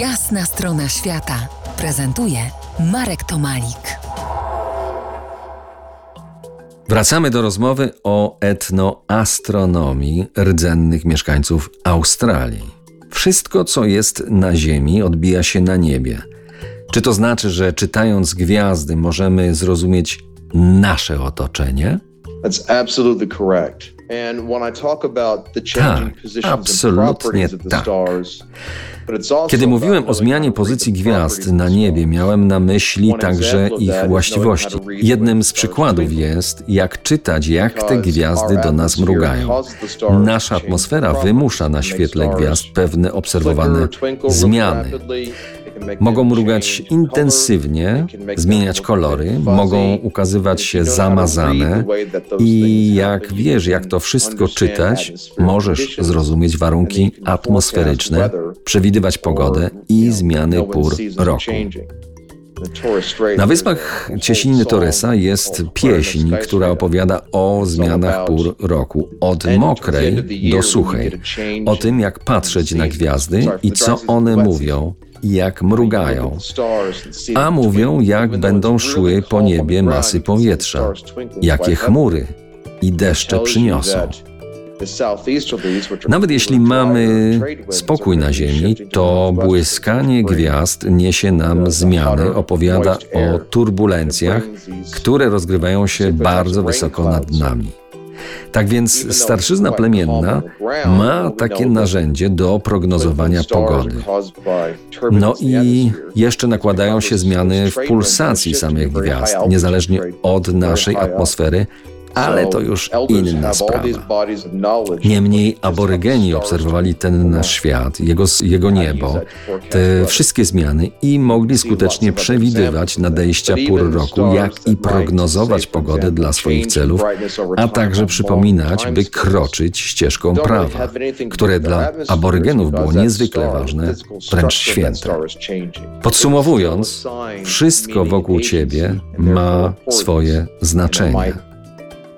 Jasna strona świata prezentuje Marek Tomalik. Wracamy do rozmowy o etnoastronomii rdzennych mieszkańców Australii. Wszystko, co jest na Ziemi, odbija się na niebie. Czy to znaczy, że czytając gwiazdy możemy zrozumieć nasze otoczenie? That's absolutely correct. And when I talk about the changing Tak, absolutnie properties of the tak. Kiedy mówiłem o zmianie pozycji gwiazd na niebie, miałem na myśli także ich właściwości. Jednym z przykładów jest, jak czytać, jak te gwiazdy do nas mrugają. Nasza atmosfera wymusza na świetle gwiazd pewne obserwowane zmiany. Mogą mrugać intensywnie, zmieniać kolory, mogą ukazywać się zamazane i jak wiesz, jak to wszystko czytać, możesz zrozumieć warunki atmosferyczne, przewidywać pogodę i zmiany pór roku. Na wyspach Cieśniny Torresa jest pieśń, która opowiada o zmianach pór roku, od mokrej do suchej, o tym jak patrzeć na gwiazdy i co one mówią jak mrugają. A mówią, jak będą szły po niebie masy powietrza, jakie chmury i deszcze przyniosą. Nawet jeśli mamy spokój na Ziemi, to błyskanie gwiazd niesie nam zmiany, opowiada o turbulencjach, które rozgrywają się bardzo wysoko nad nami. Tak więc starszyzna plemienna ma takie narzędzie do prognozowania pogody. No i jeszcze nakładają się zmiany w pulsacji samych gwiazd, niezależnie od naszej atmosfery, ale to już inna sprawa. Niemniej aborygeni obserwowali ten nasz świat, jego, jego niebo, te wszystkie zmiany i mogli skutecznie przewidywać nadejścia pór roku, jak i prognozować pogodę dla swoich celów, a także przypominać, by kroczyć ścieżką prawa, które dla aborygenów było niezwykle ważne, wręcz święte. Podsumowując, wszystko wokół ciebie ma swoje znaczenie.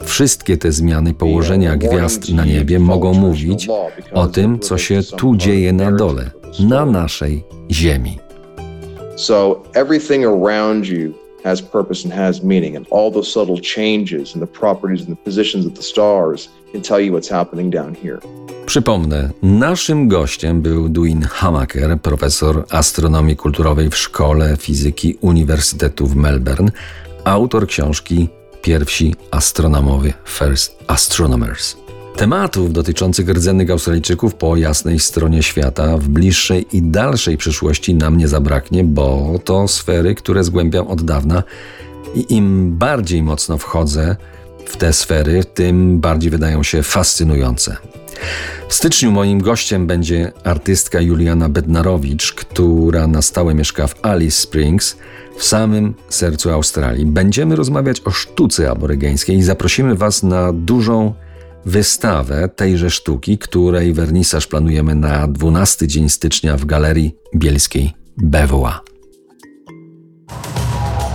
Wszystkie te zmiany położenia gwiazd na niebie mogą mówić o tym, co się tu dzieje na dole, na naszej Ziemi. So everything around you has purpose and has meaning, and all those subtle changes in the properties and the positions of the stars can tell you what's happening down here. Przypomnę, naszym gościem był Duin Hamaker, profesor astronomii kulturowej w Szkole Fizyki Uniwersytetu w Melbourne, autor książki Pierwsi astronomowie First Astronomers. Tematów dotyczących rdzennych Australijczyków po jasnej stronie świata w bliższej i dalszej przyszłości nam nie zabraknie, bo to sfery, które zgłębiam od dawna i im bardziej mocno wchodzę w te sfery, tym bardziej wydają się fascynujące. W styczniu moim gościem będzie artystka Juliana Bednarowicz, która na stałe mieszka w Alice Springs, w samym sercu Australii. Będziemy rozmawiać o sztuce aborygeńskiej i zaprosimy Was na dużą wystawę tejże sztuki, której wernisaż planujemy na 12 dzień stycznia w Galerii Bielskiej BWA.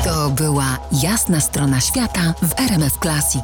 To była jasna strona świata w RMF Classic.